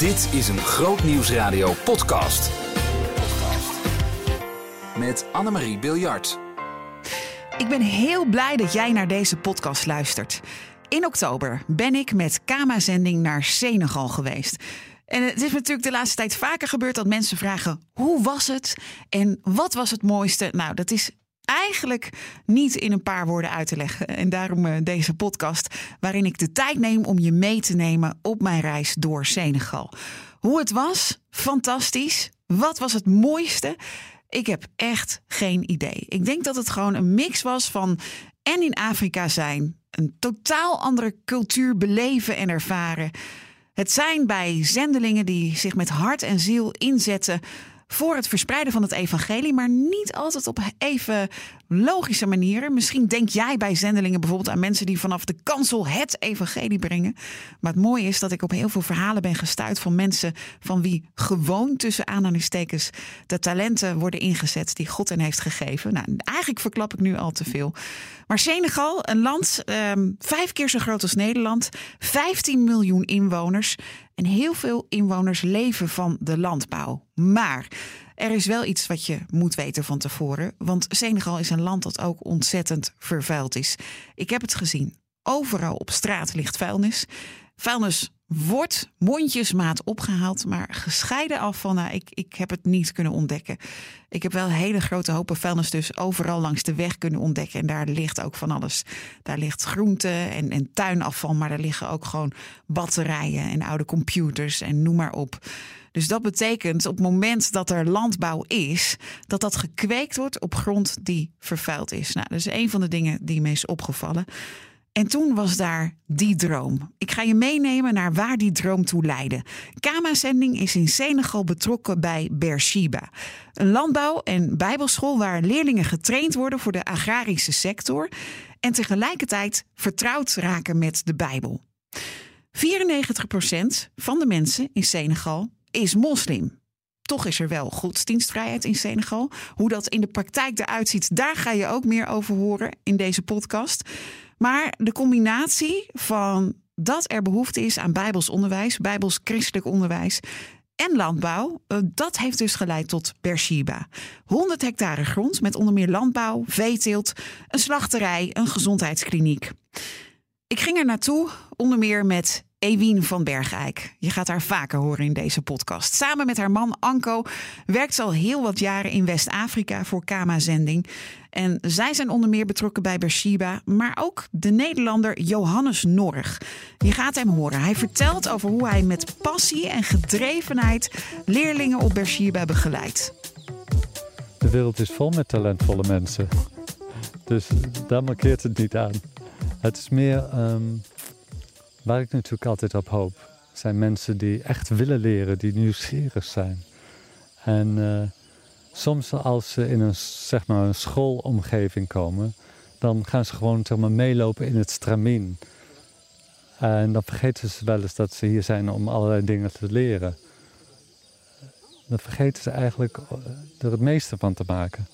Dit is een Groot Nieuwsradio podcast. Met Annemarie Biljart. Ik ben heel blij dat jij naar deze podcast luistert. In oktober ben ik met Kama-zending naar Senegal geweest. En het is natuurlijk de laatste tijd vaker gebeurd dat mensen vragen: hoe was het en wat was het mooiste? Nou, dat is eigenlijk niet in een paar woorden uit te leggen. En daarom eh, deze podcast, waarin ik de tijd neem om je mee te nemen op mijn reis door Senegal. Hoe het was, fantastisch. Wat was het mooiste? Ik heb echt geen idee. Ik denk dat het gewoon een mix was van en in Afrika zijn, een totaal andere cultuur beleven en ervaren. Het zijn bij zendelingen die zich met hart en ziel inzetten voor het verspreiden van het evangelie, maar niet altijd op even logische manieren. Misschien denk jij bij zendelingen bijvoorbeeld aan mensen die vanaf de kansel het evangelie brengen. Maar het mooie is dat ik op heel veel verhalen ben gestuurd van mensen van wie gewoon tussen aanhalingstekens de talenten worden ingezet die God hen heeft gegeven. Nou, eigenlijk verklap ik nu al te veel. Maar Senegal, een land um, vijf keer zo groot als Nederland, 15 miljoen inwoners. En heel veel inwoners leven van de landbouw. Maar er is wel iets wat je moet weten van tevoren. Want Senegal is een land dat ook ontzettend vervuild is. Ik heb het gezien. Overal op straat ligt vuilnis. Vuilnis wordt mondjesmaat opgehaald, maar gescheiden afval, nou, ik, ik heb het niet kunnen ontdekken. Ik heb wel hele grote hopen vuilnis dus overal langs de weg kunnen ontdekken. En daar ligt ook van alles. Daar ligt groente en, en tuinafval, maar daar liggen ook gewoon batterijen en oude computers en noem maar op. Dus dat betekent op het moment dat er landbouw is, dat dat gekweekt wordt op grond die vervuild is. Nou, dat is een van de dingen die me is opgevallen. En toen was daar die droom. Ik ga je meenemen naar waar die droom toe leidde. Kama-zending is in Senegal betrokken bij Beersheba. Een landbouw- en bijbelschool waar leerlingen getraind worden voor de agrarische sector en tegelijkertijd vertrouwd raken met de Bijbel. 94% van de mensen in Senegal is moslim. Toch is er wel godsdienstvrijheid in Senegal. Hoe dat in de praktijk eruit ziet, daar ga je ook meer over horen in deze podcast. Maar de combinatie van dat er behoefte is aan bijbels onderwijs, bijbels christelijk onderwijs en landbouw, eh, dat heeft dus geleid tot Beersheba. 100 hectare grond met onder meer landbouw, veeteelt, een slachterij, een gezondheidskliniek. Ik ging er naartoe onder meer met Ewien van Bergijk. Je gaat haar vaker horen in deze podcast. Samen met haar man Anko werkt ze al heel wat jaren in West-Afrika voor Kama-zending. En zij zijn onder meer betrokken bij Beersheba, maar ook de Nederlander Johannes Norg. Je gaat hem horen. Hij vertelt over hoe hij met passie en gedrevenheid leerlingen op Beersheba begeleidt. De wereld is vol met talentvolle mensen. Dus daar markeert het niet aan. Het is meer um, waar ik natuurlijk altijd op hoop. Zijn mensen die echt willen leren, die nieuwsgierig zijn. En uh, soms als ze in een, zeg maar, een schoolomgeving komen, dan gaan ze gewoon zeg maar, meelopen in het stramien. En dan vergeten ze wel eens dat ze hier zijn om allerlei dingen te leren. Dan vergeten ze eigenlijk er het meeste van te maken.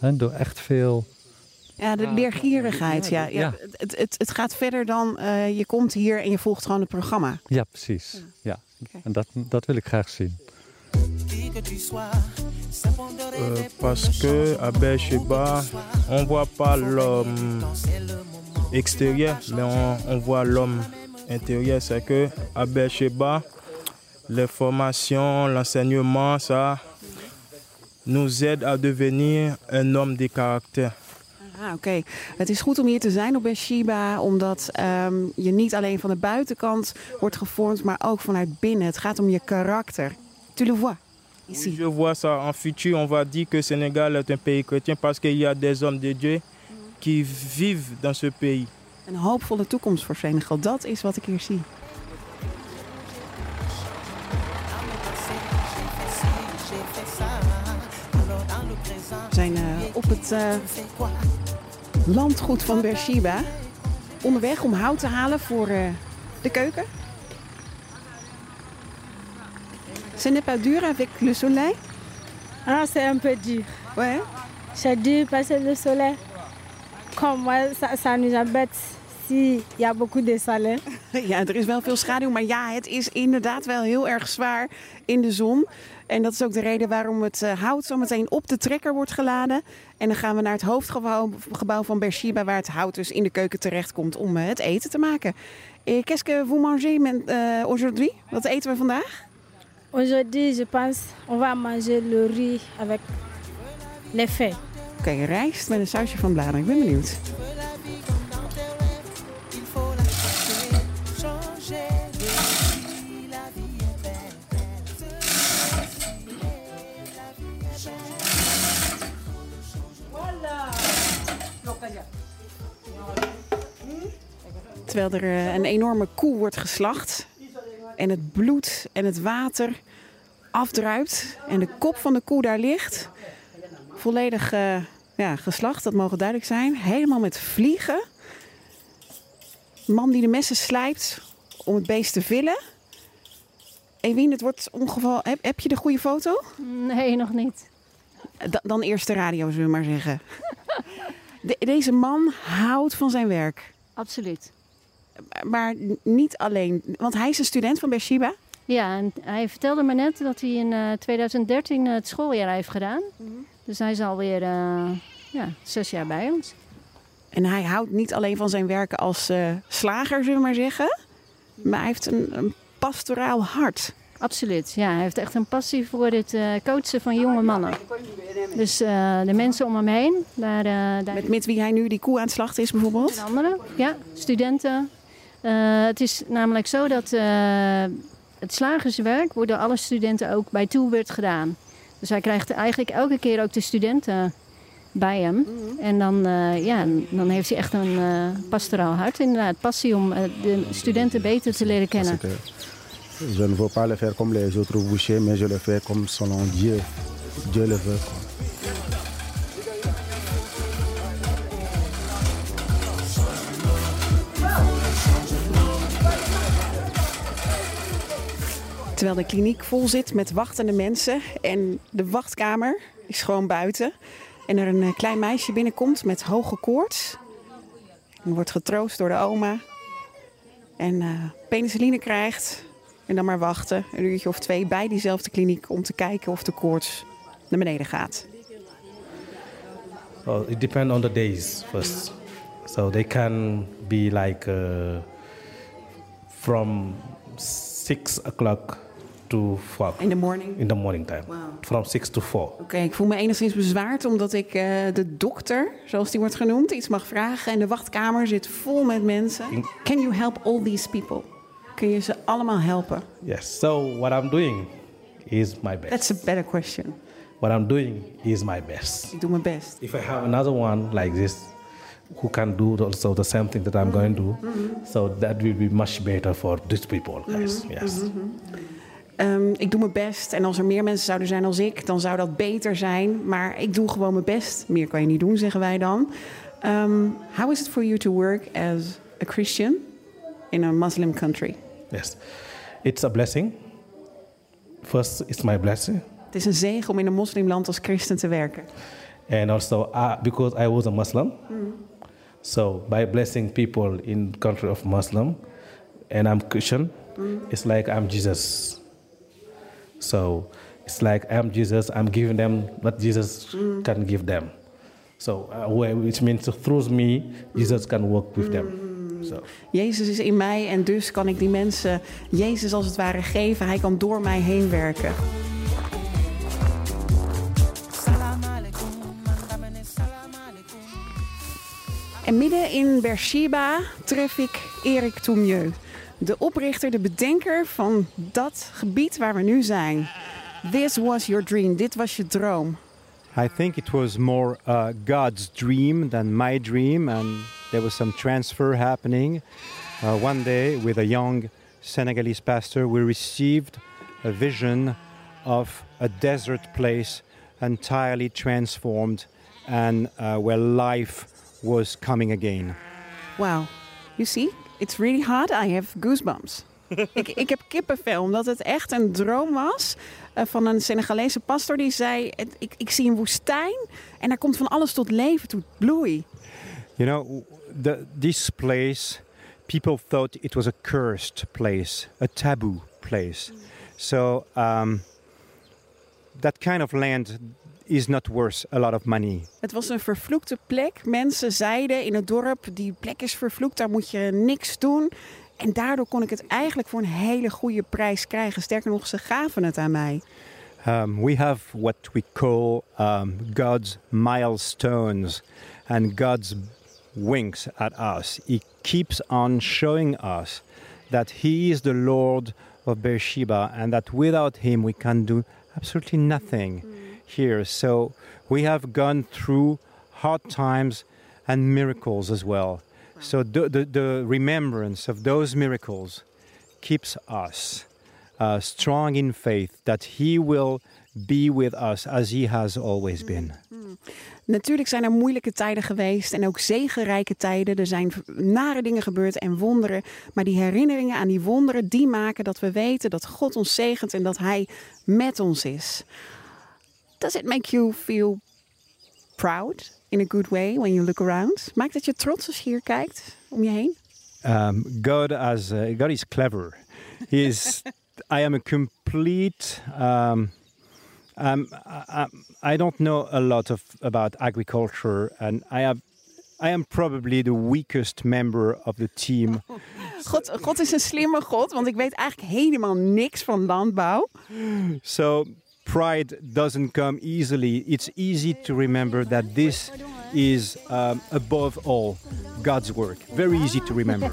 En door echt veel ja, de leergierigheid. Ja, ja. Het, het, het gaat verder dan uh, je komt hier en je volgt gewoon het programma. Ja, precies. Ja. En dat, dat wil ik graag zien. Euh, parce que à Beersheba, on voit pas l'homme extérieur, mais on, on voit l'homme intérieur. C'est que à Beersheba, les formations, l'enseignement, ça nous aide à devenir un homme de caractère. Ah, Oké, het is goed om hier te zijn op Beersheba, omdat um, je niet alleen van de buitenkant wordt gevormd, maar ook vanuit binnen. Het gaat om je karakter. Tu le vois ici. Oui, je vois ça. En futur, on va dire que Sénégal est un pays chrétien parce qu'il y a des hommes de Dieu qui vivent dans ce pays. Een hoopvolle toekomst voor Senegal, dat is wat ik hier zie. We zijn uh, op het uh, landgoed van Beersheba. Onderweg om hout te halen voor uh, de keuken. Ce n'est pas dur avec le soleil Ah, c'est un peu dur. Ouais. C'est dur parce que le soleil, comme moi, ça, ça nous embête. Ici, il y a beaucoup de soleil. Ja, er is wel veel schaduw, maar ja, het is inderdaad wel heel erg zwaar in de zon. En dat is ook de reden waarom het eh, hout zo meteen op de trekker wordt geladen. En dan gaan we naar het hoofdgebouw gebouw van Beersheba, waar het hout dus in de keuken terechtkomt om eh, het eten te maken. Et qu'est-ce que vous mangez eh, aujourd'hui? Wat eten we vandaag? Aujourd'hui, je pense on va manger le riz avec les fèves. Oké, rijst met een sausje van bladeren. Ik ben benieuwd. Terwijl er eh, een enorme koe wordt geslacht. En het bloed en het water afdruipt. En de kop van de koe daar ligt. Volledig eh, ja, geslacht, dat mogen duidelijk zijn. Helemaal met vliegen. Man die de messen slijpt om het beest te villen. Ewien, het wordt ongeval. Heb, heb je de goede foto? Nee, nog niet. Da- dan eerst de radio, zullen we maar zeggen. De- deze man houdt van zijn werk. Absoluut. Maar niet alleen, want hij is een student van Beersheba. Ja, en hij vertelde me net dat hij in eh, 2013 het schooljaar heeft gedaan. Dus hij is alweer eh ja, zes jaar bij ons. En hij houdt niet alleen van zijn werken als eh, slager, zullen we maar zeggen. Maar hij heeft een, een pastoraal hart. Absoluut. Ja, hij heeft echt een passie voor het eh, coachen van jonge mannen. Dus eh, de mensen om hem heen, daar, eh daar Met, met wie hij nu die koe aan het slachten is bijvoorbeeld. met anderen. Ja, studenten. Eh, het is namelijk zo dat eh, het slagerswerk wordt door alle studenten ook bij Toolbeurt gedaan. Dus hij krijgt eigenlijk elke keer ook de studenten bij hem. En dan, eh, ja, dan heeft hij echt een eh, pastoraal hart, inderdaad. Passie om de studenten beter te leren kennen. Je ne veux pas le faire comme les autres bouchers, mais je le fais comme selon Dieu. Dieu le veut. Terwijl de kliniek vol zit met wachtende mensen. En de wachtkamer is gewoon buiten. En er een eh, klein meisje binnenkomt met hoge koorts. En wordt getroost door de oma. En eh, penicilline krijgt. En dan maar wachten, een uurtje of twee, bij diezelfde kliniek. Om te kijken of de koorts naar beneden gaat. Well, it depends on the days first. So they can be like uh, from six o'clock to four In de morning. in the morning time. Wow. From six to four. Oké, ik voel me enigszins bezwaard omdat ik eh, de dokter, zoals die wordt genoemd, iets mag vragen. En de wachtkamer zit vol met mensen. Can you help all these people? Kun je ze allemaal helpen? Yes. So what I'm doing is my best. That's a better question. what I'm doing is my best. Ik doe mijn best. If I have another one like this, who can do also the same thing that I'm going to do, so that will be much better for these people, guys. Yes. Ehm, ik doe mijn best. En als er meer mensen zouden zijn als ik, dan zou dat beter zijn. Maar ik doe gewoon mijn best. Meer kan je niet doen, zeggen wij dan. Ehm, how is it for you to work as a Christian in a Muslim country? Yes. It's a blessing. First, it's my blessing. Het is een zegen om in een moslimland als christen te werken. And also, uh, because I was a Muslim, so by blessing people in country of Muslim, and I'm Christian, it's like I'm Jesus. So it's like I'm Jesus. I'm giving them what Jesus can give them. So uh, which means through me, Jesus can work with them. Jezus is in mij en dus kan ik die mensen Jezus als het ware geven. Hij kan door mij heen werken. En midden in Beersheba tref ik Erik Toumieux. De oprichter, de bedenker van dat gebied waar we nu zijn. This was your dream. Dit was je droom. I think it was more uh, God's dream than my dream, and there was some transfer happening. Uh, one day, with a young Senegalese pastor, we received a vision of a desert place entirely transformed and uh, where life was coming again. Wow. You see, it's really hard. I have goosebumps. ik, ik heb kippenvel, omdat het echt een droom was eh, van een Senegalese pastor die zei: ik, ik zie een woestijn en daar komt van alles tot leven toe, bloei. You know, the, this place, people thought it was a cursed place, a taboo place. So um, that kind of land is not worth a lot of money. Het was een vervloekte plek. Mensen zeiden in het dorp, die plek is vervloekt, daar moet je niks doen. En daardoor kon ik het eigenlijk voor een hele goede prijs krijgen. Sterker nog, ze gaven het aan mij. Um, we have what we call um, God's milestones and God's winks at us. He keeps on showing us that He is the Lord of Beersheba and that without Him we can do absolutely nothing here. So we have gone through hard times and miracles as well. So the, the, the remembrance of those miracles keeps us uh, strong in faith that He will be with us as He has always been. Natuurlijk zijn er moeilijke tijden geweest en ook zegenrijke tijden. Er zijn nare dingen gebeurd en wonderen. Maar die herinneringen aan die wonderen, die maken dat we weten dat God ons zegent en dat Hij met ons is. Does it make you feel proud in a good way when you look around? Maakt het je trots als je hier kijkt om je heen? Um, God, has, uh, God is clever. He is. I am a complete. Um, um, I, I don't know a lot of about agriculture, and I have. I am probably the weakest member of the team. God, God is een slimme God, want ik weet eigenlijk helemaal niks van landbouw. So pride doesn't come easily. It's easy to remember that this is um, above all God's work. Very easy to remember.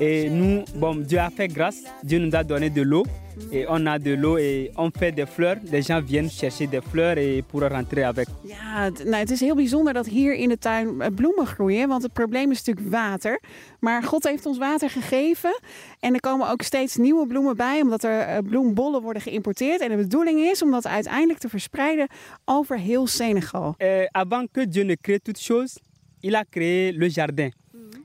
Et nous, bon, Dieu a fait grâce, Dieu nous a donné de l'eau et on a de l'eau et on fait des fleurs. Les gens viennent chercher des fleurs et pour rentrer avec. Ja, het, nou, het is heel bijzonder dat hier in de tuin eh, bloemen groeien. Want het probleem is natuurlijk water. Maar God heeft ons water gegeven. En er komen ook steeds nieuwe bloemen bij. Omdat er eh, bloembollen worden geïmporteerd. En de bedoeling is om dat uiteindelijk te verspreiden over heel Senegal. Euh, avant que Dieu ne crée toutes choses, il a créé le jardin.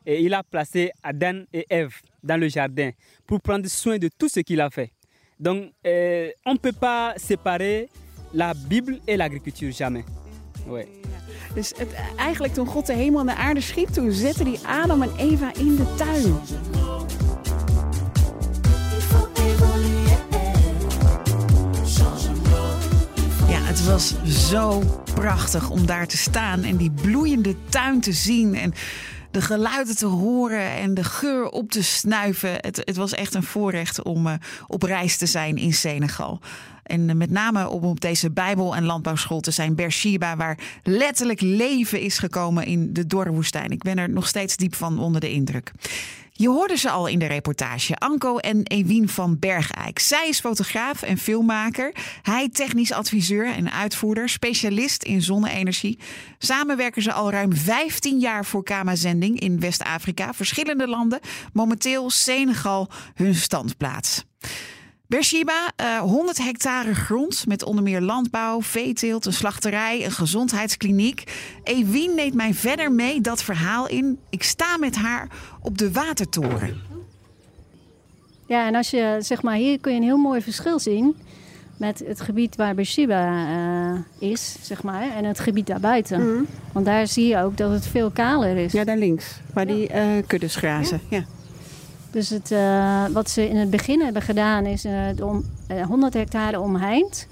Et il a placé Adam et Ève dans le jardin pour prendre soin de tout ce qu'il a fait. Donc, euh, on ne peut pas séparer la Bible et l'agriculture, jamais. Ouais. Dus het, eigenlijk toen God de hemel en de aarde schiep, toen zette hij Adam en Eva in de tuin. Ja, het was zo prachtig om daar te staan en die bloeiende tuin te zien en de geluiden te horen en de geur op te snuiven. Het, het was echt een voorrecht om uh, op reis te zijn in Senegal. En uh, met name om op deze Bijbel- en landbouwschool te zijn, Beersheba, waar letterlijk leven is gekomen in de dorre woestijn. Ik ben er nog steeds diep van onder de indruk. Je hoorde ze al in de reportage, Anko en Ewien van Bergijk. Zij is fotograaf en filmmaker. Hij technisch adviseur en uitvoerder, specialist in zonne-energie. Samen werken ze al ruim 15 jaar voor Kama-zending in West-Afrika, verschillende landen. Momenteel Senegal hun standplaats. Beersheba, uh, 100 hectare grond met onder meer landbouw, veeteelt, een slachterij, een gezondheidskliniek. Ewien neemt mij verder mee dat verhaal in. Ik sta met haar op de watertoren. Ja, en als je, zeg maar, hier kun je een heel mooi verschil zien met het gebied waar Beersheba uh, is, zeg maar, en het gebied daarbuiten. Mm. Want daar zie je ook dat het veel kaler is. Ja, daar links, waar die uh, kuddes grazen. Ja. ja. Dus het, uh, wat ze in het begin hebben gedaan is uh, om, uh, 100 hectare omheind.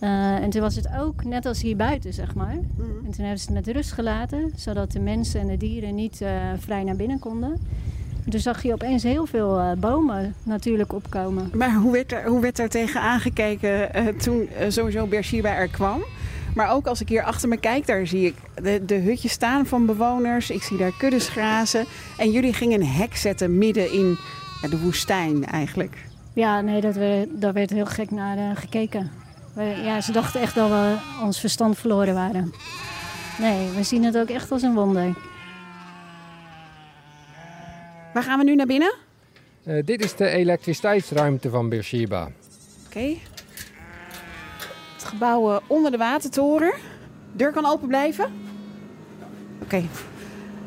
en toen was het ook net als hier buiten, zeg maar. Mm. En toen hebben ze het met rust gelaten, zodat de mensen en de dieren niet vrij naar binnen konden. En toen zag je opeens heel veel bomen natuurlijk opkomen. Maar hoe werd er, hoe werd er tegen aangekeken toen sowieso Beersheba er kwam? Maar ook als ik hier achter me kijk, daar zie ik de, de hutjes staan van bewoners. Ik zie daar kuddes grazen. En jullie gingen een hek zetten midden in ja, de woestijn eigenlijk. Ja, nee, dat werd, daar werd heel gek naar uh, gekeken. We, ja, ze dachten echt dat we ons verstand verloren waren. Nee, we zien het ook echt als een wonder. Waar gaan we nu naar binnen? Uh, dit is de elektriciteitsruimte van Beersheba. Oké. Gebouw uh, onder de watertoren. Deur kan open blijven. Oké.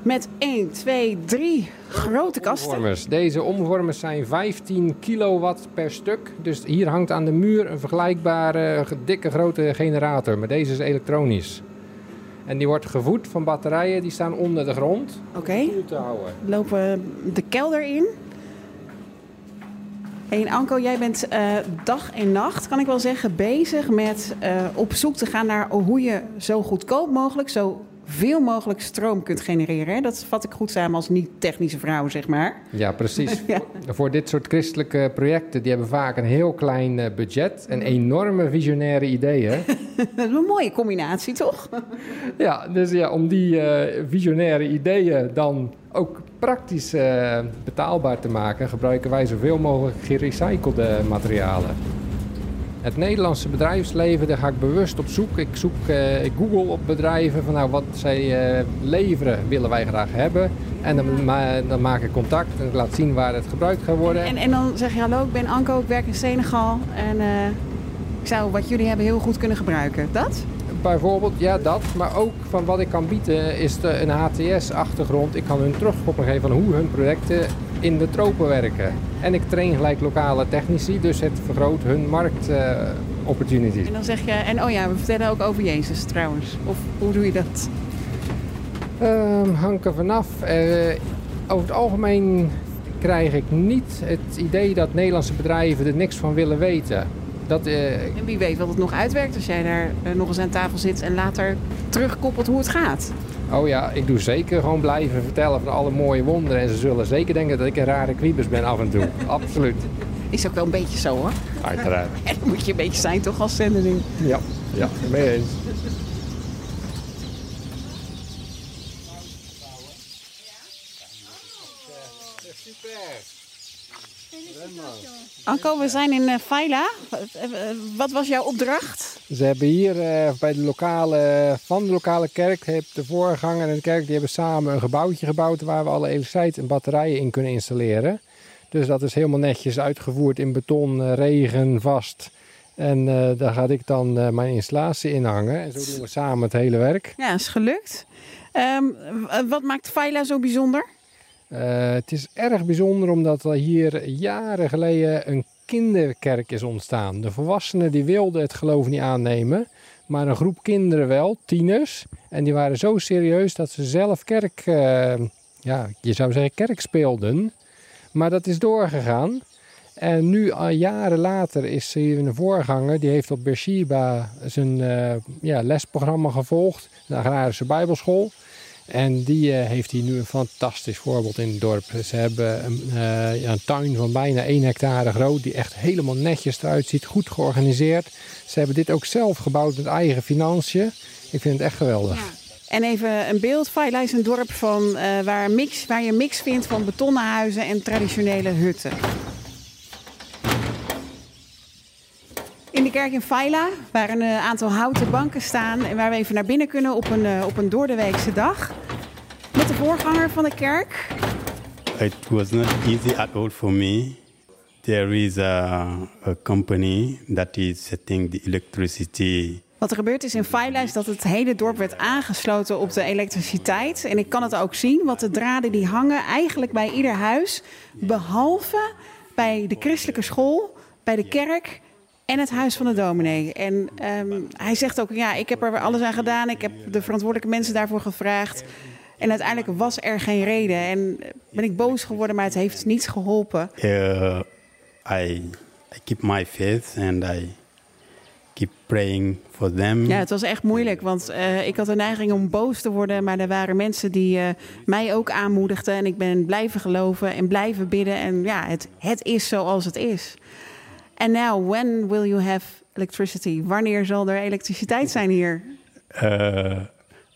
Met 1, 2, 3 grote kasten. Omvormers. Deze omvormers zijn 15 kilowatt per stuk. Dus hier hangt aan de muur een vergelijkbare dikke grote generator. Maar deze is elektronisch. En die wordt gevoed van batterijen die staan onder de grond. Oké. Okay. We lopen de kelder in. En Anko, jij bent uh, dag en nacht, kan ik wel zeggen, bezig met uh, op zoek te gaan naar hoe je zo goedkoop mogelijk, zo veel mogelijk stroom kunt genereren. Dat vat ik goed samen als niet-technische vrouw, zeg maar. Ja, precies. ja. Voor dit soort christelijke projecten, die hebben vaak een heel klein eh, budget en enorme visionaire ideeën. dat is een mooie combinatie, toch? ja, dus ja, om die uh, visionaire ideeën dan ook praktisch uh, betaalbaar te maken, gebruiken wij zoveel mogelijk gerecyclede materialen. Het Nederlandse bedrijfsleven, daar ga ik bewust op zoek. Ik, zoek, uh, ik google op bedrijven van nou, wat zij uh, leveren willen wij graag hebben. En dan, dan, maak ik contact en ik laat zien waar het gebruikt gaat worden. En, en dan zeg je hallo, ik ben Anko, ik werk in Senegal en ik zou wat jullie hebben heel goed kunnen gebruiken. Dat? Bijvoorbeeld, ja dat. Maar ook van wat ik kan bieden is de, een HTS-achtergrond. Ik kan hun terugkoppeling geven van hoe hun projecten in de tropen werken. En ik train gelijk lokale technici, dus het vergroot hun marktopportunities. Uh, en dan zeg je, en oh ja, we vertellen ook over Jezus trouwens. Of hoe doe je dat? Um, hangt er vanaf. Uh, over het algemeen krijg ik niet het idee dat Nederlandse bedrijven er niks van willen weten. Dat, uh, en wie weet wat het nog uitwerkt als jij daar uh, nog eens aan tafel zit en later terugkoppelt hoe het gaat. Oh ja, ik doe zeker gewoon blijven vertellen van alle mooie wonderen. En ze zullen zeker denken dat ik een rare kwiebus ben af en toe. Absoluut. Is ook wel een beetje zo hoor. Uiteraard. En dat moet je een beetje zijn toch als zendeling? Ja, ja, mee eens. Anko, we zijn in Faila. Wat was jouw opdracht? Ze hebben hier uh, bij de lokale, van de lokale kerk, heeft de voorganger en de kerk, die hebben samen een gebouwtje gebouwd waar we alle elektriciteit en batterijen in kunnen installeren. Dus dat is helemaal netjes uitgevoerd in beton, uh, regen, vast. En uh, daar ga ik dan mijn installatie in hangen. En zo doen we samen het hele werk. Ja, is gelukt. Um, wat maakt Faila zo bijzonder? Uh, het is erg bijzonder omdat er hier jaren geleden een kinderkerk is ontstaan. De volwassenen die wilden het geloof niet aannemen, maar een groep kinderen wel, tieners. En die waren zo serieus dat ze zelf kerk, uh, ja, je zou zeggen kerk speelden. Maar dat is doorgegaan. En nu, al jaren later, is hier een voorganger. Die heeft op Beersheba zijn ja, lesprogramma gevolgd. De agrarische bijbelschool. En die uh, heeft hier nu een fantastisch voorbeeld in het dorp. Ze hebben een, ja, een, tuin van bijna 1 hectare groot, die echt helemaal netjes eruit ziet, goed georganiseerd. Ze hebben dit ook zelf gebouwd met eigen financiën. Ik vind het echt geweldig. Ja. En even een beeld. Faila is een dorp van, uh, waar, mix, waar je mix vindt van betonnen huizen en traditionele hutten. In de kerk in Faila, waar een aantal houten banken staan en waar we even naar binnen kunnen op een, uh, op een doordeweekse dag. Met de voorganger van de kerk. It was not easy at all for me. There is a, a company that is setting the electricity wat er gebeurd is in Faila is dat het hele dorp werd aangesloten op de elektriciteit. En ik kan het ook zien, want de draden die hangen eigenlijk bij ieder huis. Behalve bij de christelijke school, bij de kerk en het huis van de dominee. En um, hij zegt ook, ja, ik heb er alles aan gedaan. Ik heb de verantwoordelijke mensen daarvoor gevraagd. En uiteindelijk was er geen reden. En ben ik boos geworden, maar het heeft niets geholpen. Uh, I, I keep my faith and I keep praying for them. Ja, het was echt moeilijk, want uh, ik had de neiging om boos te worden. Maar er waren mensen die uh, mij ook aanmoedigden. En ik ben blijven geloven en blijven bidden. En ja, het, het is zoals het is. And now, when will you have electricity? Wanneer zal er elektriciteit zijn hier? Uh,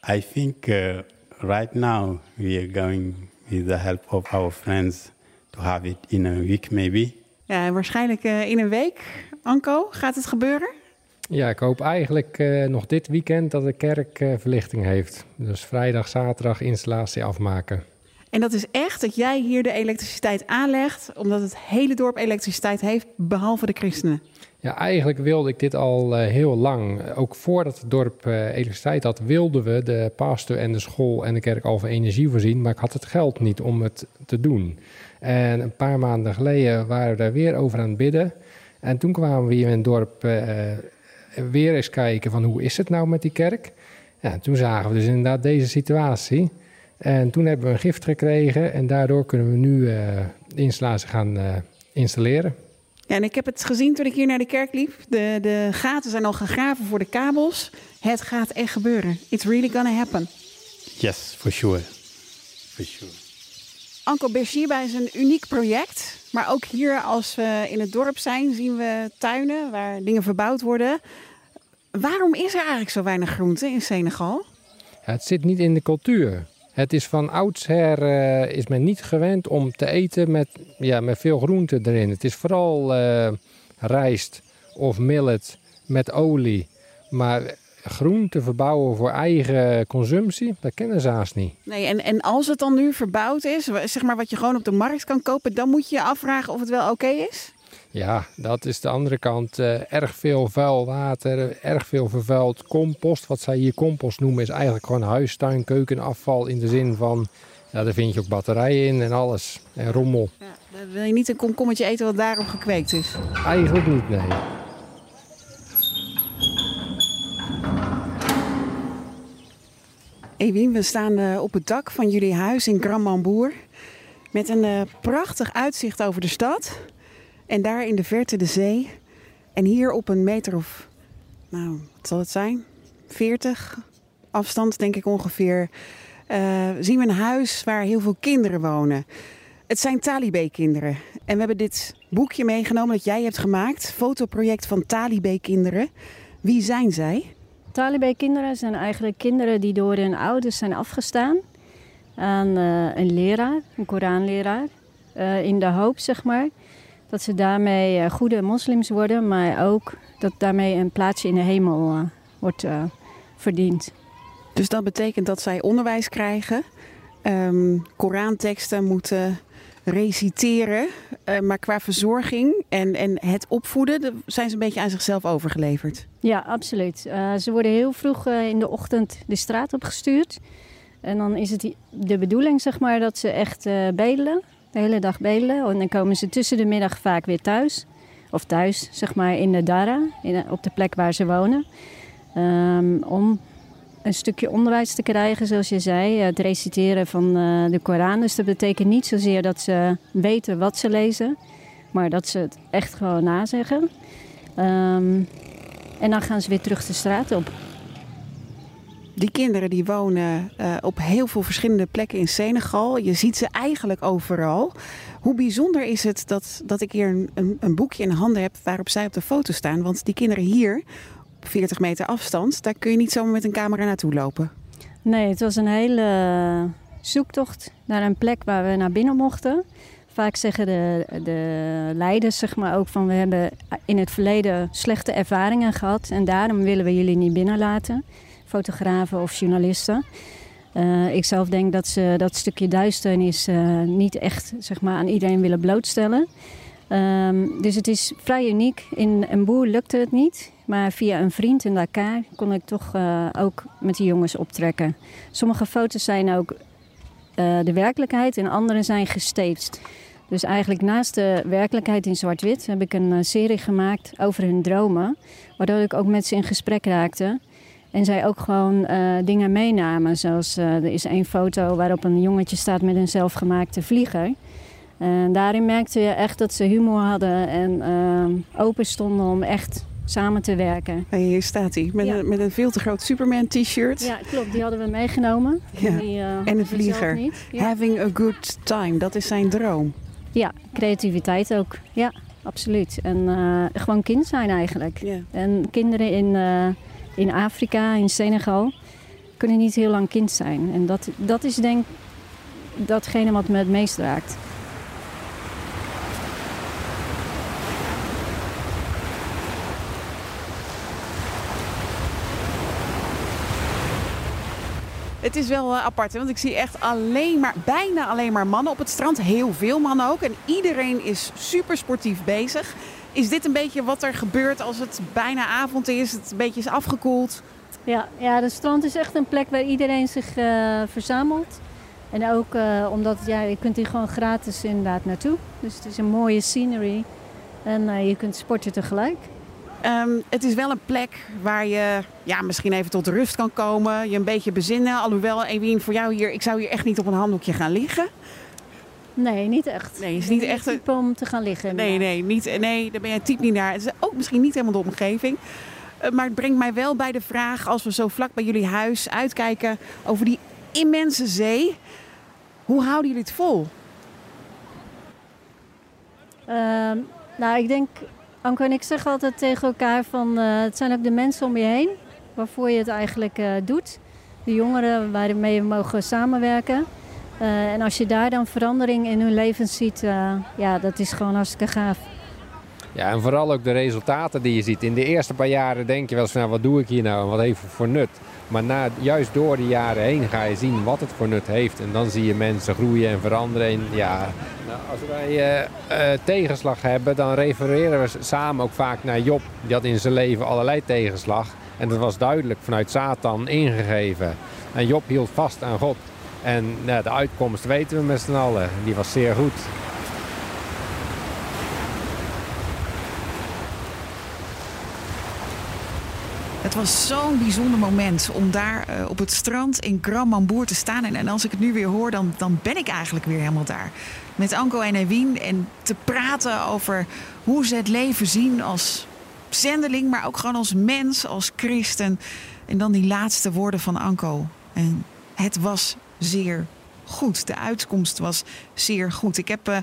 I think uh, right now we are going with the help of our friends to have it in a week maybe. Ja, waarschijnlijk uh, in een week. Anko, gaat het gebeuren? Ja, ik hoop eigenlijk uh, nog dit weekend dat de kerk uh, verlichting heeft. Dus vrijdag, zaterdag installatie afmaken. En dat is echt dat jij hier de elektriciteit aanlegt, omdat het hele dorp elektriciteit heeft, behalve de christenen. Ja, eigenlijk wilde ik dit al uh, heel lang. Ook voordat het dorp uh, elektriciteit had, wilden we de pastor en de school en de kerk al van energie voorzien. Maar ik had het geld niet om het te doen. En een paar maanden geleden waren we daar weer over aan het bidden. En toen kwamen we hier in het dorp uh, weer eens kijken van hoe is het nou met die kerk. Ja, toen zagen we dus inderdaad deze situatie. En toen hebben we een gift gekregen en daardoor kunnen we nu uh, de installatie gaan uh, installeren. Ja, en ik heb het gezien toen ik hier naar de kerk liep. De, de gaten zijn al gegraven voor de kabels. Het gaat echt gebeuren. It's really gonna happen. Yes, for sure. For sure. Anko Bershiba is een uniek project. Maar ook hier, als we in het dorp zijn, zien we tuinen waar dingen verbouwd worden. Waarom is er eigenlijk zo weinig groente in Senegal? Ja, het zit niet in de cultuur. Het is van oudsher uh, is men niet gewend om te eten met, ja, met veel groente erin. Het is vooral uh, rijst of millet met olie. Maar groente verbouwen voor eigen consumptie, dat kennen ze haast niet. Nee, en, en als het dan nu verbouwd is, zeg maar wat je gewoon op de markt kan kopen, dan moet je je afvragen of het wel oké is? Ja, dat is de andere kant. Uh, erg veel vuil water, erg veel vervuild compost. Wat zij hier compost noemen is eigenlijk gewoon huistuin, keukenafval in de zin van... Ja, daar vind je ook batterijen in en alles. En rommel. Ja, dan wil je niet een komkommetje eten wat daarop gekweekt is? Eigenlijk niet, nee. Ewien, we staan uh, op het dak van jullie huis in Grand Met een uh, prachtig uitzicht over de stad. En daar in de verte de zee. En hier op een meter of, nou, wat zal het zijn? 40 afstand, denk ik ongeveer. Uh, zien we een huis waar heel veel kinderen wonen. Het zijn Talibé-kinderen. En we hebben dit boekje meegenomen dat jij hebt gemaakt. Fotoproject van Talibé-kinderen. Wie zijn zij? Talibé-kinderen zijn eigenlijk kinderen die door hun ouders zijn afgestaan aan uh, een leraar, een Koranleraar. Uh, in de hoop, zeg maar, dat ze daarmee uh, goede moslims worden, maar ook dat daarmee een plaatsje in de hemel wordt verdiend. Dus dat betekent dat zij onderwijs krijgen, um, Koranteksten moeten reciteren. Uh, maar qua verzorging en, en het opvoeden zijn ze een beetje aan zichzelf overgeleverd. Ja, absoluut. Ze worden heel vroeg in de ochtend de straat opgestuurd. En dan is het de bedoeling zeg maar, dat ze echt bedelen. De hele dag bedelen. En dan komen ze tussen de middag vaak weer thuis. Of thuis, zeg maar, in de Dara. In, op de plek waar ze wonen. Um, om een stukje onderwijs te krijgen, zoals je zei. Het reciteren van de Koran. Dus dat betekent niet zozeer dat ze weten wat ze lezen, maar dat ze het echt gewoon nazeggen. Um, en dan gaan ze weer terug de straat op. Die kinderen die wonen uh, op heel veel verschillende plekken in Senegal. Je ziet ze eigenlijk overal. Hoe bijzonder is het dat, dat ik hier een, een, een boekje in handen heb waarop zij op de foto staan? Want die kinderen hier 40 meter afstand, daar kun je niet zomaar met een camera naartoe lopen. Nee, het was een hele zoektocht naar een plek waar we naar binnen mochten. Vaak zeggen de, de leiders zeg maar, ook van we hebben in het verleden slechte ervaringen gehad en daarom willen we jullie niet binnenlaten, fotografen of journalisten. Uh, ik zelf denk dat ze dat stukje duisternis uh, niet echt zeg maar, aan iedereen willen blootstellen. Um, dus het is vrij uniek. In een boer lukte het niet. Maar via een vriend in Dakar kon ik toch uh, ook met die jongens optrekken. Sommige foto's zijn ook de werkelijkheid en andere zijn gestaged. Dus eigenlijk naast de werkelijkheid in zwart-wit heb ik een serie gemaakt over hun dromen. Waardoor ik ook met ze in gesprek raakte. En zij ook gewoon dingen meenamen. Zoals er is één foto waarop een jongetje staat met een zelfgemaakte vlieger. En daarin merkte je echt dat ze humor hadden en open stonden om echt samen te werken. En hier staat hij, met, ja. een, met een veel te groot Superman t-shirt. Ja, klopt. Die hadden we meegenomen. Ja. Die, en een vlieger. Ja. Having a good time, dat is zijn droom. Ja, creativiteit ook. Ja, absoluut. En gewoon kind zijn eigenlijk. Ja. En kinderen in, in Afrika, in Senegal, kunnen niet heel lang kind zijn. En dat, dat is denk ik datgene wat me het meest raakt. Het is wel uh, apart, want ik zie echt alleen maar, bijna alleen maar mannen op het strand. Heel veel mannen ook. En iedereen is super sportief bezig. Is dit een beetje wat er gebeurt als het bijna avond is, het een beetje is afgekoeld? Ja, ja de strand is echt een plek waar iedereen zich uh, verzamelt. En ook uh, omdat ja, je kunt hier gewoon gratis inderdaad naartoe. Dus het is een mooie scenery. En uh, je kunt sporten tegelijk. Um, het is wel een plek waar je ja, misschien even tot rust kan komen. Je een beetje bezinnen. Alhoewel, Ewien, voor jou hier... Ik zou hier echt niet op een handdoekje gaan liggen. Nee, niet echt. Nee, het is niet echt type om te gaan liggen. Nee, nee, niet, nee, daar ben je type niet naar. Het is ook misschien niet helemaal de omgeving. Uh, maar het brengt mij wel bij de vraag, als we zo vlak bij jullie huis uitkijken over die immense zee. Hoe houden jullie het vol? Uh, nou, ik denk, Anko en ik zeggen altijd tegen elkaar van uh, het zijn ook de mensen om je heen waarvoor je het eigenlijk uh, doet. De jongeren waarmee we mogen samenwerken. Uh, en als je daar dan verandering in hun leven ziet, ja, dat is gewoon hartstikke gaaf. Ja, en vooral ook de resultaten die je ziet. In de eerste paar jaren denk je wel eens nou, wat doe ik hier nou wat heeft het voor nut? Maar na, juist door de jaren heen ga je zien wat het voor nut heeft. En dan zie je mensen groeien en veranderen. En ja, nou, als wij uh, tegenslag hebben, dan refereren we samen ook vaak naar Job. Die had in zijn leven allerlei tegenslag. En dat was duidelijk vanuit Satan ingegeven. En Job hield vast aan God. En nou, de uitkomst weten we met z'n allen. Die was zeer goed. Het was zo'n bijzonder moment om daar uh, op het strand in Grand te staan. En, en, als ik het nu weer hoor, dan, dan ben ik eigenlijk weer helemaal daar. Met Anko en Ewien en te praten over hoe ze het leven zien als zendeling, maar ook gewoon als mens, als christen. En dan die laatste woorden van Anko. En het was zeer goed. De uitkomst was zeer goed. Ik heb uh,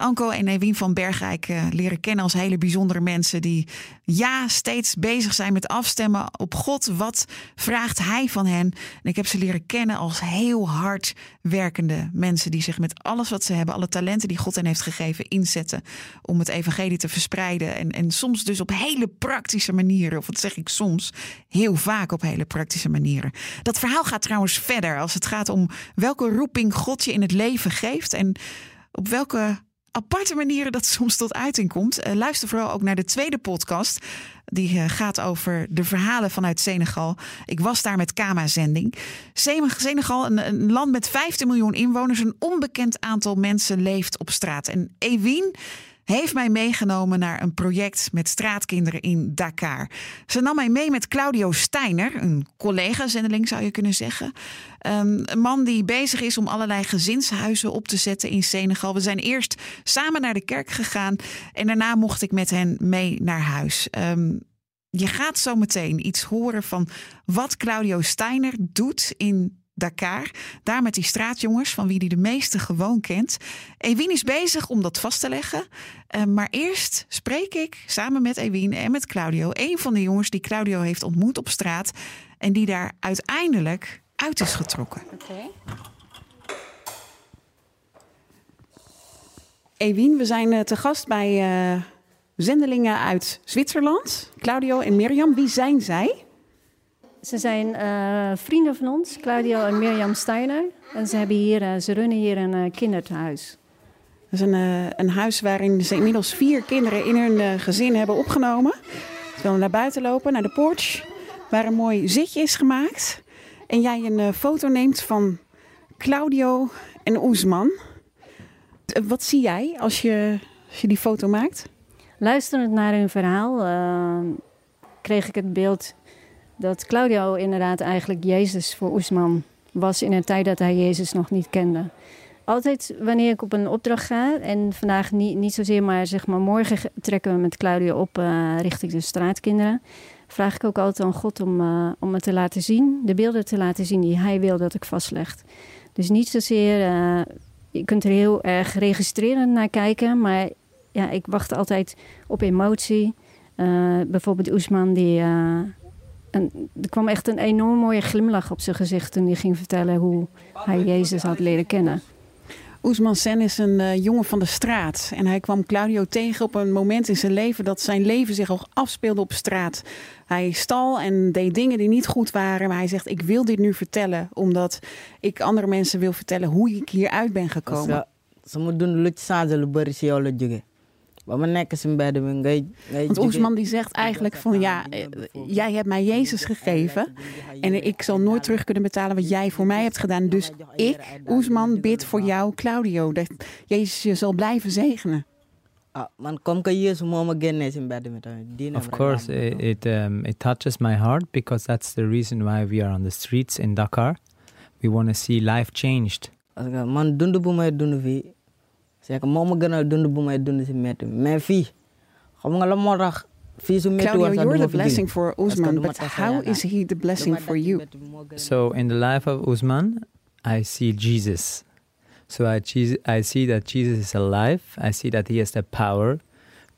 Anko en Ewien van Bergrijk uh, leren kennen als hele bijzondere mensen die ja, steeds bezig zijn met afstemmen op God. Wat vraagt Hij van hen? En ik heb ze leren kennen als heel hard werkende mensen die zich met alles wat ze hebben, alle talenten die God hen heeft gegeven, inzetten om het evangelie te verspreiden. En, en soms dus op hele praktische manieren, of wat zeg ik soms, heel vaak op hele praktische manieren. Dat verhaal gaat trouwens verder als het gaat om welke roeping God je in het leven geeft en op welke aparte manieren dat soms tot uiting komt. Uh, luister vooral ook naar de tweede podcast. Die uh, gaat over de verhalen vanuit Senegal. Ik was daar met Kama-zending. Senegal, een, een, land met 15 miljoen inwoners. Een onbekend aantal mensen leeft op straat. En Ewien heeft mij meegenomen naar een project met straatkinderen in Dakar. Ze nam mij mee met Claudio Steiner, een collega-zendeling zou je kunnen zeggen. Um, een man die bezig is om allerlei gezinshuizen op te zetten in Senegal. We zijn eerst samen naar de kerk gegaan en daarna mocht ik met hen mee naar huis. Um, je gaat zo meteen iets horen van wat Claudio Steiner doet in Dakar. Daar met die straatjongens, van wie hij de meeste gewoon kent. Ewien is bezig om dat vast te leggen. Uh, maar eerst spreek ik samen met Ewien en met Claudio, een van de jongens die Claudio heeft ontmoet op straat. En die daar uiteindelijk uit is getrokken. Okay. Ewien, we zijn uh, te gast bij uh, zendelingen uit Zwitserland. Claudio en Mirjam, wie zijn zij? Ze zijn uh, vrienden van ons, Claudio en Mirjam Steiner. En ze, hebben hier, uh, ze runnen hier een uh, kinderthuis. Dat is een, een huis waarin ze inmiddels vier kinderen in hun gezin hebben opgenomen. Ze willen naar buiten lopen, naar de porch, waar een mooi zitje is gemaakt. En jij een foto neemt van Claudio en Oesman. Wat zie jij als je, als je die foto maakt? Luisterend naar hun verhaal kreeg ik het beeld dat Claudio inderdaad eigenlijk Jezus voor Oesman was in een tijd dat hij Jezus nog niet kende. Altijd wanneer ik op een opdracht ga, en vandaag niet, niet zozeer, maar zeg maar morgen trekken we met Claudio op uh, richting de straatkinderen, vraag ik ook altijd aan God om, uh, om me te laten zien, de beelden te laten zien die hij wil dat ik vastleg. Dus niet zozeer, uh, je kunt er heel erg registrerend naar kijken, maar ja, ik wacht altijd op emotie. bijvoorbeeld Oesman die en er kwam echt een enorm mooie glimlach op zijn gezicht toen hij ging vertellen hoe hij Jezus had leren kennen. Oesman Sen is een eh, jongen van de straat. En hij kwam Claudio tegen op een moment in zijn leven dat zijn leven zich al afspeelde op straat. Hij stal en deed dingen die niet goed waren. Maar hij zegt: Ik wil dit nu vertellen, omdat ik andere mensen wil vertellen hoe ik hieruit ben gekomen. Ze moet doen lu ci changé lu bëri si yow la jóge ba ma nekk si mbedd mi ngay ngay Want Oesman die zegt eigenlijk van ja, eh, jij hebt mij Jezus gegeven en ik zal nooit terug kunnen betalen wat jij voor mij hebt gedaan. Dus ik, Oesman, bid voor jou, Claudio, dat Jezus je zal blijven zegenen. ah Of course, it it, um, it touches my heart because that's the reason why we are on the streets in Dakar. We want to see life changed. C'est que moo ma gënal dund bu may dund si métti mais fii xam nga la moo tax fii su métti Claudio, woon sax you're du ma the fi blessing for Parce que Oesman, du ma but tas sa how yaakaar. is he the blessing for you? So in the life of Usman, I see Jesus. So I, cheese- I see that Jesus is alive. I see that he has the power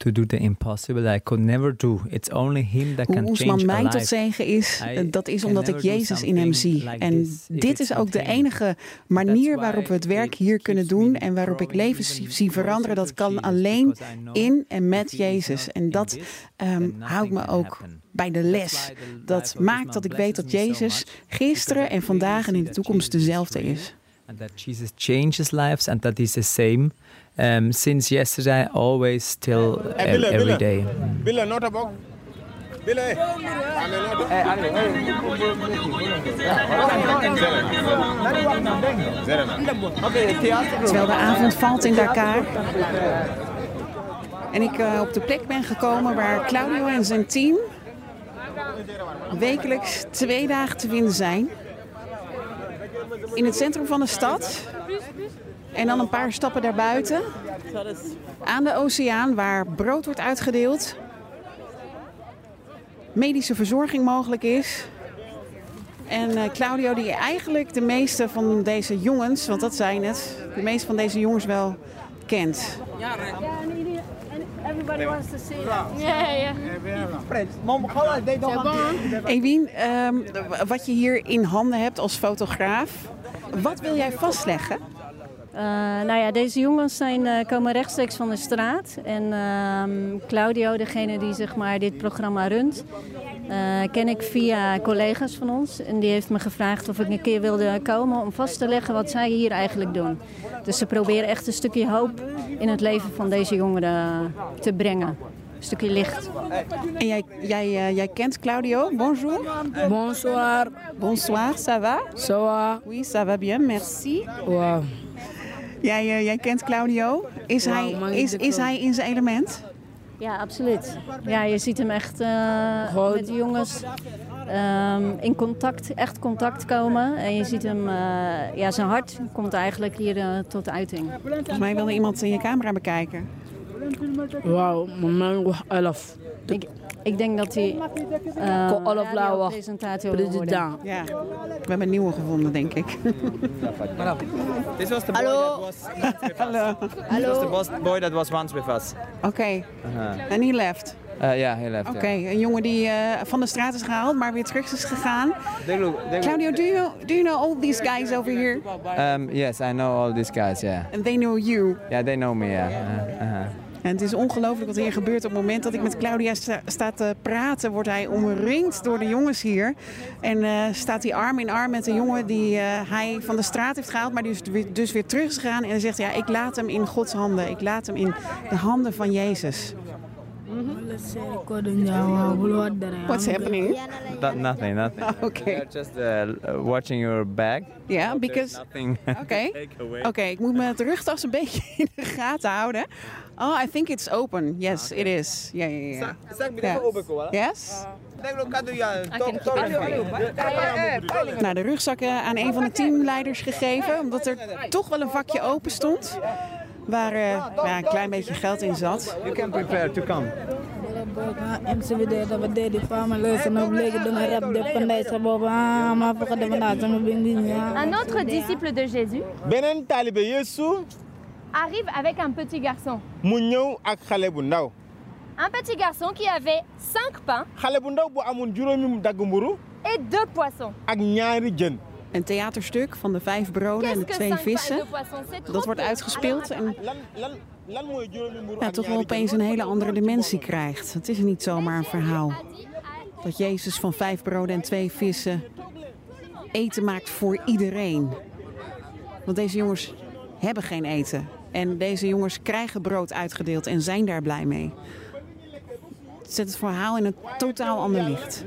to do the impossible that I could never do. It's only him that Hoe can Oesman change mij tot zegen is, I eh, dat is omdat ik Jezus in hem zie. like En this dit is ook de enige manier waarop we het werk hier kunnen doen en waarop ik leven zie, veranderen. Dat kan alleen in en met Jezus. En dat ehm, houdt me ook bij de les. Dat maakt dat ik weet dat Jezus gisteren en vandaag en in de toekomst dezelfde is. and that Jesus changes lives and that he's the same um, since yesterday, always, ev- Bille, every Bille. day. Bille, nota box. Bille. Terwijl de avond valt in Dakar. En ik eh, op de plek ben gekomen waar Claudio en zijn team wekelijks twee dagen te vinden zijn. In het centrum van de stad. En dan een paar stappen daarbuiten. Aan de oceaan waar brood wordt uitgedeeld. Medische verzorging mogelijk is. En eh, Claudio die eigenlijk de meeste van deze jongens, want dat zijn het, de meeste van deze jongens wel kent. Everybody wants to see that. Yeah, yeah. Ewien, ehm, wat je hier in handen hebt als fotograaf, wat wil jij vastleggen? Eh, nou ja, deze jongens zijn, eh, komen rechtstreeks van de straat. En ehm, Claudio, degene die zeg maar, dit programma runt, eh, ken ik via collega's van ons. En die heeft me gevraagd of ik een keer wilde komen om vast te leggen wat zij hier eigenlijk doen. Dus ze proberen echt een stukje hoop in het leven van deze jongeren te brengen. Een stukje licht. En jij, jij, eh, jij kent Claudio. Bonjour. Bonsoir. Bonsoir, ça va? Ça va. Oui, ça va bien, merci. Wow. Jij, eh, jij kent Claudio. Is, hij, is, is hij in zijn element? Ja, absoluut. Ja, je ziet hem echt eh, met de jongens ehm, in contact, echt contact komen. En je ziet hem, eh, ja, zijn hart komt eigenlijk hier eh, tot uiting. Volgens mij wilde iemand in je camera bekijken. Wauw, mijn wax elf. Ik, ik denk dat hij uh, Ko Olaf Lauwe, presentator wil worden. president. Ja, we hebben een nieuwe gevonden, denk ik. This was the boy Hallo. that was once with Hallo. us. This was the boss boy that was once with us. Oké, Uh-huh. en he left. Uh, yeah, he left. Oké, yeah. een jongen die eh, van de straat is gehaald, maar weer terug is gegaan. They look, they Claudio, do you, do you know all these guys over here? Um, yes, I know all these guys. Yeah. And they know you. Yeah, they know me. Yeah. Uh, uh-huh. En het is ongelooflijk wat hier gebeurt. Op het moment dat ik met Claudia sta, te praten, wordt hij omringd door de jongens hier. En eh, staat hij arm in arm met een jongen die eh, hij van de straat heeft gehaald, maar die weer, dus weer terug is gegaan. En zegt, ja, ik laat hem in Gods handen. Ik laat hem in de handen van Jezus. What's happening? That, nothing, nothing. Okay. They're just uh, watching your bag. Yeah, because- Nothing. Away. Oké, ik moet mijn rugtas een beetje in de gaten houden. Oh, I think it's open. Yes, it is. Ja, ja, ja. Ja. Yes? Nou, de rugzakken aan een van de teamleiders gegeven, omdat er toch wel een vakje open stond. Waar eh, ja, een klein beetje geld in zat. You can prepare to come. Un autre disciple de Jésus arrive avec un petit garçon. Un petit garçon qui avait cinq pains et deux poissons. Een theaterstuk van de vijf broden en de twee vissen. Dat wordt uitgespeeld en ja, toch wel opeens een hele andere dimensie krijgt. Het is niet zomaar een verhaal. Dat Jezus van vijf broden en twee vissen eten maakt voor iedereen. Want deze jongens hebben geen eten. En deze jongens krijgen brood uitgedeeld en zijn daar blij mee. Het zet het verhaal in een totaal ander licht.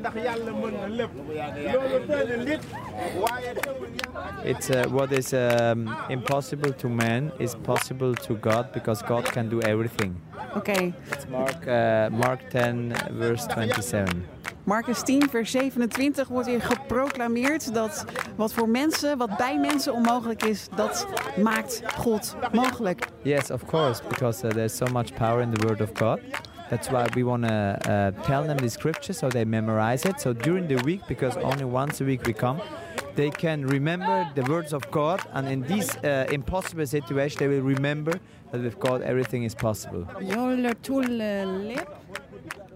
It's uh, what is um, impossible to man is possible to God because God can do everything. Okay. It's Mark, uh, Mark 10, verse 27. Marcus 10, vers 27 wordt hier geproclameerd dat wat voor mensen, wat bij mensen onmogelijk is, dat maakt God mogelijk. Yes, of course, because uh, there's so much power in the Word of God. That's why we want to uh, tell them the scripture so they memorize it. So during the week, because only once a week we come, they can remember the words of God. And in this uh, impossible situation, they will remember that with God everything is possible. Joletulelip.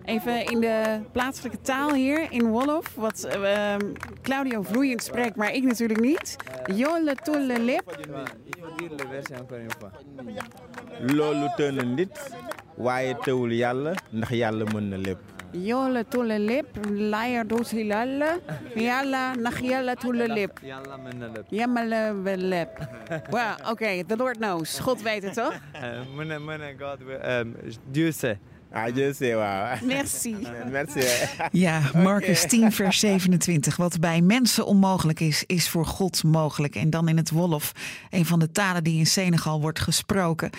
Even in de plaatselijke taal hier in Wolof, wat uh, Claudio vloeiend spreekt, maar ik natuurlijk niet. Joletulelip. loolu të na nit waaye teewul yàlla ndax yàlla mën na lépp. Joletulelip, laia doet hilalla, yalla nach joletulelip. Jammelelip. Well, oké, the Lord knows. God weet het toch? Mune, mune, God will, um, Dieu sait. Ah, wauw. Merci. Merci. Ja, Marcus 10, vers 27. Wat bij mensen onmogelijk is, is voor God mogelijk. En dan in het Wolof, een van de talen die in Senegal wordt gesproken.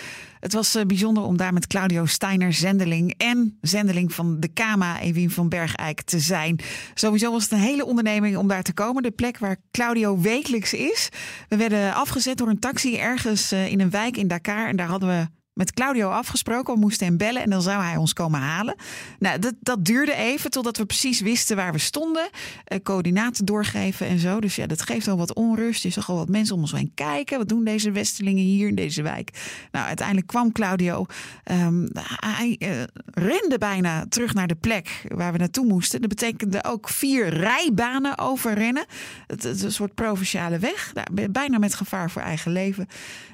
Het was uh, bijzonder om daar met Claudio Steiner, zendeling en zendeling van de Kama, Ewien van Bergijk, te zijn. Sowieso was het een hele onderneming om daar te komen. De plek waar Claudio wekelijks is. We werden afgezet door een taxi ergens uh, in een wijk in Dakar. En daar hadden we met Claudio afgesproken. We moesten hem bellen en dan zou hij ons komen halen. Nou, dat, dat duurde even totdat we precies wisten waar we stonden. Uh, coördinaten doorgeven en zo. Dus ja, dat geeft al wat onrust. Je zag al wat mensen om ons heen kijken. Wat doen deze Westelingen hier in deze wijk? Nou, uiteindelijk kwam Claudio. Um, hij uh, rende bijna terug naar de plek waar we naartoe moesten. Dat betekende ook vier rijbanen overrennen. Het, het een soort provinciale weg. Nou, bijna met gevaar voor eigen leven.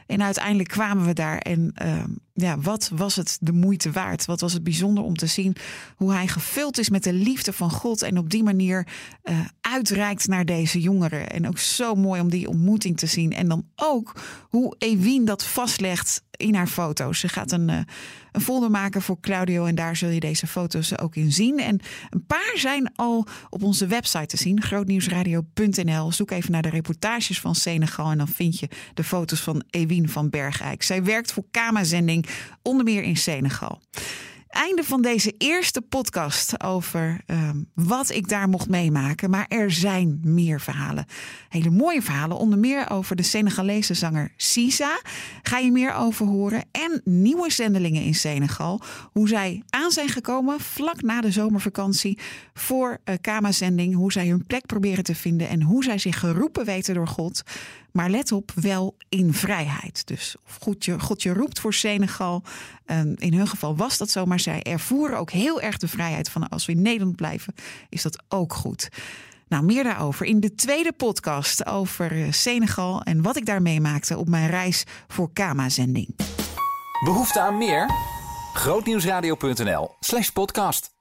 En uiteindelijk kwamen we daar en uh, um, ja, wat was het de moeite waard? Wat was het bijzonder om te zien hoe hij gevuld is met de liefde van God en op die manier uh, uitreikt naar deze jongeren. En ook zo mooi om die ontmoeting te zien. En dan ook hoe Ewien dat vastlegt in haar foto's. Ze gaat een, uh, een folder maken voor Claudio en daar zul je deze foto's ook in zien. En een paar zijn al op onze website te zien, grootnieuwsradio.nl. Zoek even naar de reportages van Senegal en dan vind je de foto's van Ewien van Bergijk. Zij werkt voor Kama-zending, onder meer in Senegal einde van deze eerste podcast over um, wat ik daar mocht meemaken. Maar er zijn meer verhalen. Hele mooie verhalen. Onder meer over de Senegalese zanger Sisa. Ga je meer over horen. En nieuwe zendelingen in Senegal. Hoe zij aan zijn gekomen vlak na de zomervakantie voor uh, Kama-zending. Hoe zij hun plek proberen te vinden. En hoe zij zich geroepen weten door God. Maar let op, wel in vrijheid. Dus of God je, God je roept voor Senegal. Um, in hun geval was dat zo, maar zij ervoeren ook heel erg de vrijheid van als we in Nederland blijven, is dat ook goed. Nou, meer daarover in de tweede podcast over Senegal en wat ik daar meemaakte op mijn reis voor Kama-zending. Behoefte aan meer? Grootnieuwsradio.nl slash podcast.